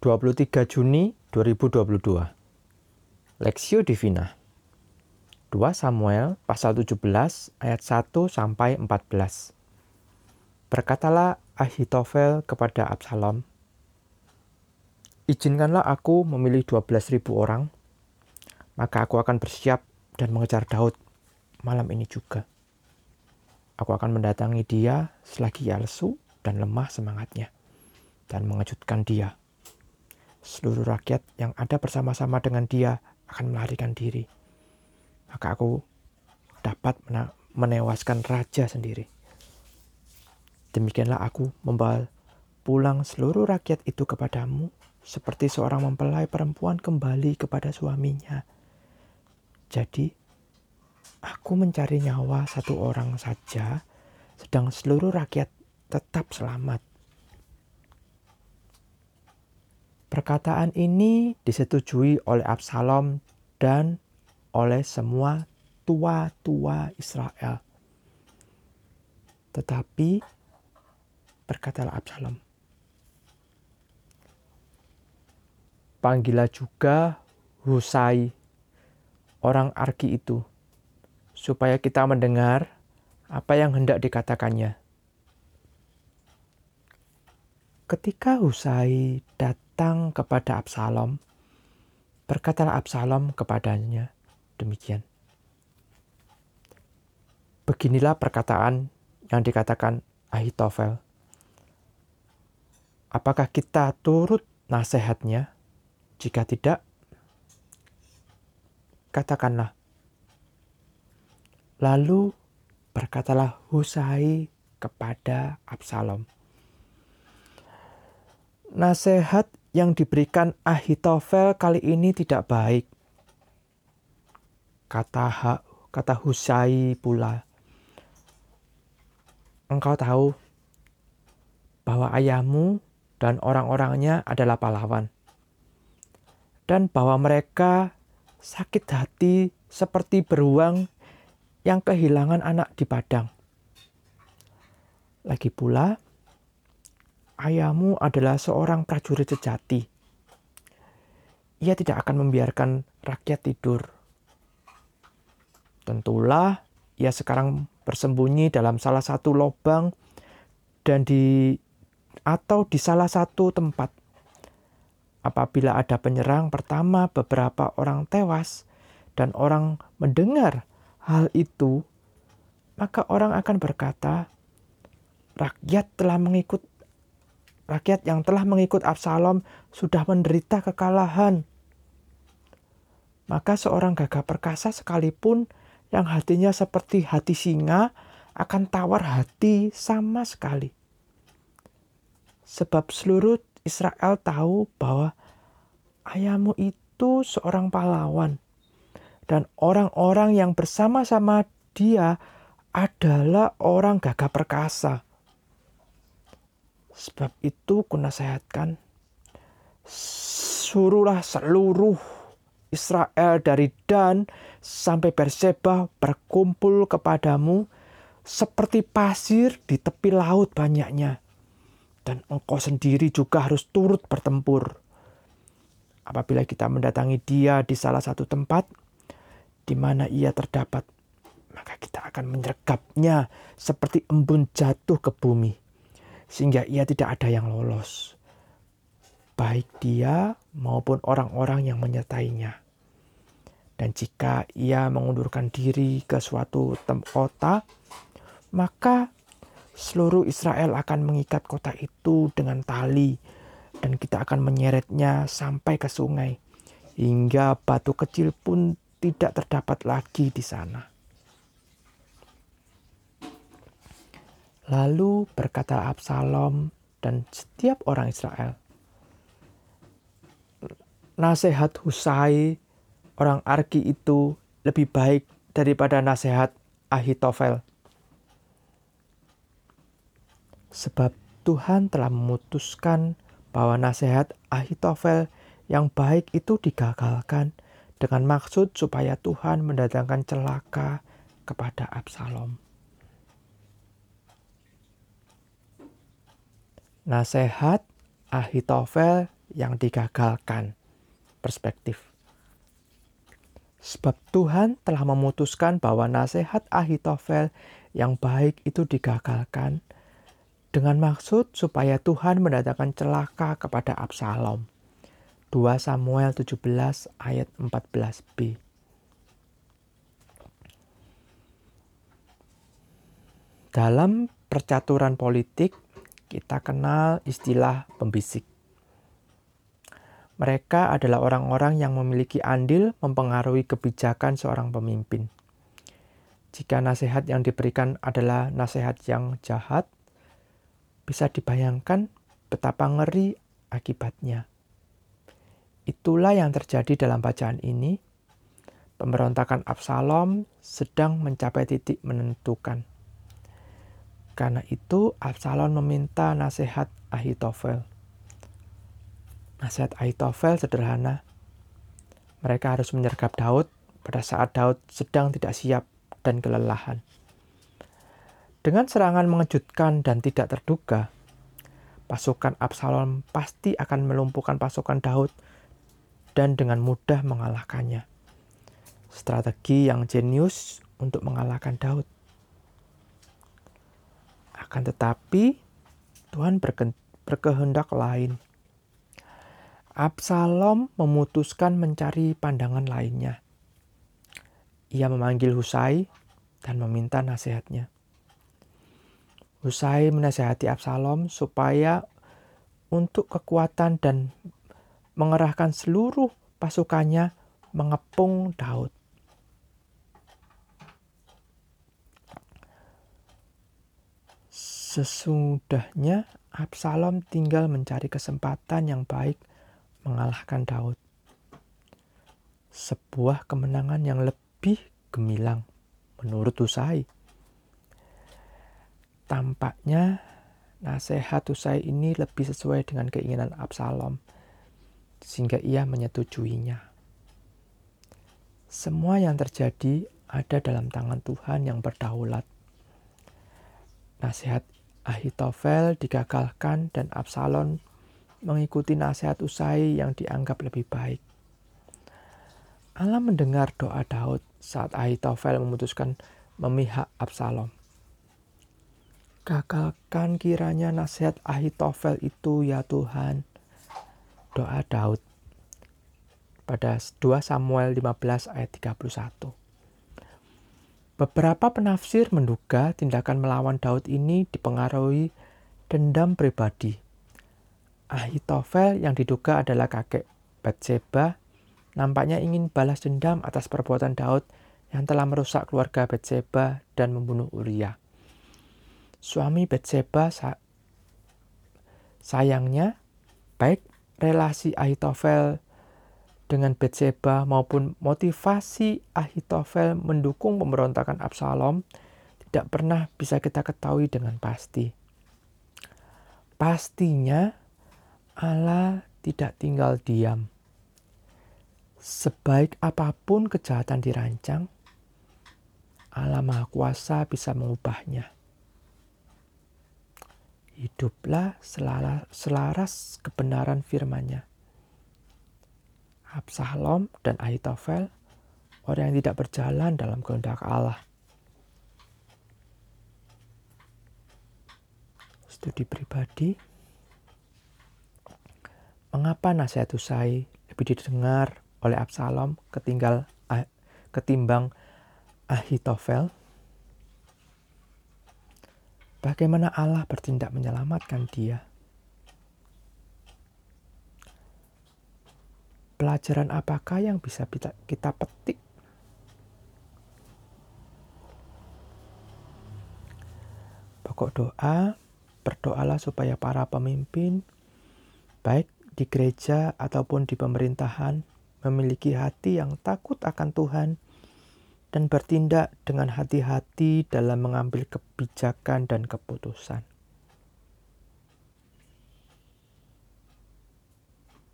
23 Juni 2022 Lexio Divina. 2 Samuel pasal 17 ayat 1 sampai 14 Berkatalah Ahitofel kepada Absalom Izinkanlah aku memilih 12.000 orang maka aku akan bersiap dan mengejar Daud malam ini juga. Aku akan mendatangi dia selagi ia lesu dan lemah semangatnya dan mengejutkan dia seluruh rakyat yang ada bersama-sama dengan dia akan melarikan diri. Maka aku dapat menewaskan raja sendiri. Demikianlah aku membawa pulang seluruh rakyat itu kepadamu seperti seorang mempelai perempuan kembali kepada suaminya. Jadi, aku mencari nyawa satu orang saja, sedang seluruh rakyat tetap selamat. Perkataan ini disetujui oleh Absalom dan oleh semua tua-tua Israel. Tetapi berkatalah Absalom, Panggillah juga Husai, orang Arki itu, supaya kita mendengar apa yang hendak dikatakannya. Ketika Husai datang, datang kepada Absalom, berkatalah Absalom kepadanya demikian. Beginilah perkataan yang dikatakan Ahitofel. Apakah kita turut nasihatnya? Jika tidak, katakanlah. Lalu berkatalah Husai kepada Absalom. Nasihat yang diberikan Ahitofel kali ini tidak baik. Kata ha, kata Husai pula. Engkau tahu bahwa ayahmu dan orang-orangnya adalah pahlawan. Dan bahwa mereka sakit hati seperti beruang yang kehilangan anak di padang. Lagi pula, ayahmu adalah seorang prajurit sejati. Ia tidak akan membiarkan rakyat tidur. Tentulah ia sekarang bersembunyi dalam salah satu lubang dan di atau di salah satu tempat. Apabila ada penyerang pertama beberapa orang tewas dan orang mendengar hal itu, maka orang akan berkata, rakyat telah mengikut Rakyat yang telah mengikut Absalom sudah menderita kekalahan. Maka seorang gagah perkasa sekalipun yang hatinya seperti hati singa akan tawar hati sama sekali. Sebab seluruh Israel tahu bahwa ayahmu itu seorang pahlawan. Dan orang-orang yang bersama-sama dia adalah orang gagah perkasa. Sebab itu kunasehatkan, suruhlah seluruh Israel dari Dan sampai Berseba berkumpul kepadamu seperti pasir di tepi laut banyaknya. Dan engkau sendiri juga harus turut bertempur. Apabila kita mendatangi dia di salah satu tempat di mana ia terdapat, maka kita akan menyergapnya seperti embun jatuh ke bumi sehingga ia tidak ada yang lolos, baik dia maupun orang-orang yang menyertainya. Dan jika ia mengundurkan diri ke suatu kota, maka seluruh Israel akan mengikat kota itu dengan tali, dan kita akan menyeretnya sampai ke sungai, hingga batu kecil pun tidak terdapat lagi di sana. Lalu berkata Absalom dan setiap orang Israel, nasihat Husai orang Arki itu lebih baik daripada nasihat Ahitofel. Sebab Tuhan telah memutuskan bahwa nasihat Ahitofel yang baik itu digagalkan dengan maksud supaya Tuhan mendatangkan celaka kepada Absalom. Nasihat Ahitofel yang digagalkan. Perspektif. Sebab Tuhan telah memutuskan bahwa nasihat Ahitofel yang baik itu digagalkan dengan maksud supaya Tuhan mendatangkan celaka kepada Absalom. 2 Samuel 17 ayat 14b. Dalam percaturan politik, kita kenal istilah pembisik. Mereka adalah orang-orang yang memiliki andil mempengaruhi kebijakan seorang pemimpin. Jika nasihat yang diberikan adalah nasihat yang jahat, bisa dibayangkan betapa ngeri akibatnya. Itulah yang terjadi dalam bacaan ini. Pemberontakan Absalom sedang mencapai titik menentukan. Karena itu, Absalom meminta nasihat Ahitofel. Nasihat Ahitofel sederhana. Mereka harus menyergap Daud pada saat Daud sedang tidak siap dan kelelahan. Dengan serangan mengejutkan dan tidak terduga, pasukan Absalom pasti akan melumpuhkan pasukan Daud dan dengan mudah mengalahkannya. Strategi yang jenius untuk mengalahkan Daud. Akan tetapi, Tuhan berkehendak lain. Absalom memutuskan mencari pandangan lainnya. Ia memanggil Husai dan meminta nasihatnya. Husai menasihati Absalom supaya untuk kekuatan dan mengerahkan seluruh pasukannya mengepung Daud. Sesudahnya Absalom tinggal mencari kesempatan yang baik mengalahkan Daud. Sebuah kemenangan yang lebih gemilang menurut Usai. Tampaknya nasihat Usai ini lebih sesuai dengan keinginan Absalom sehingga ia menyetujuinya. Semua yang terjadi ada dalam tangan Tuhan yang berdaulat. Nasihat Ahitofel digagalkan dan Absalom mengikuti nasihat Usai yang dianggap lebih baik. Allah mendengar doa Daud saat Ahitofel memutuskan memihak Absalom. Gagalkan kiranya nasihat Ahitofel itu ya Tuhan. Doa Daud pada 2 Samuel 15 ayat 31. Beberapa penafsir menduga tindakan melawan Daud ini dipengaruhi dendam pribadi Ahitofel yang diduga adalah kakek Batseba nampaknya ingin balas dendam atas perbuatan Daud yang telah merusak keluarga Batseba dan membunuh Uria. Suami Batseba sa sayangnya baik relasi Ahitofel dengan Batseba maupun motivasi Ahitofel mendukung pemberontakan Absalom tidak pernah bisa kita ketahui dengan pasti. Pastinya Allah tidak tinggal diam. Sebaik apa pun kejahatan dirancang, Allah Maha Kuasa bisa mengubahnya. Hiduplah selaras kebenaran firman-Nya. Absalom dan Ahitofel orang yang tidak berjalan dalam kehendak Allah. Studi pribadi Mengapa nasihat Usai lebih didengar oleh Absalom ketinggal ketimbang Ahitofel? Bagaimana Allah bertindak menyelamatkan dia? Pelajaran apakah yang bisa kita petik? Pokok doa, berdoalah supaya para pemimpin, baik di gereja ataupun di pemerintahan memiliki hati yang takut akan Tuhan dan bertindak dengan hati-hati dalam mengambil kebijakan dan keputusan.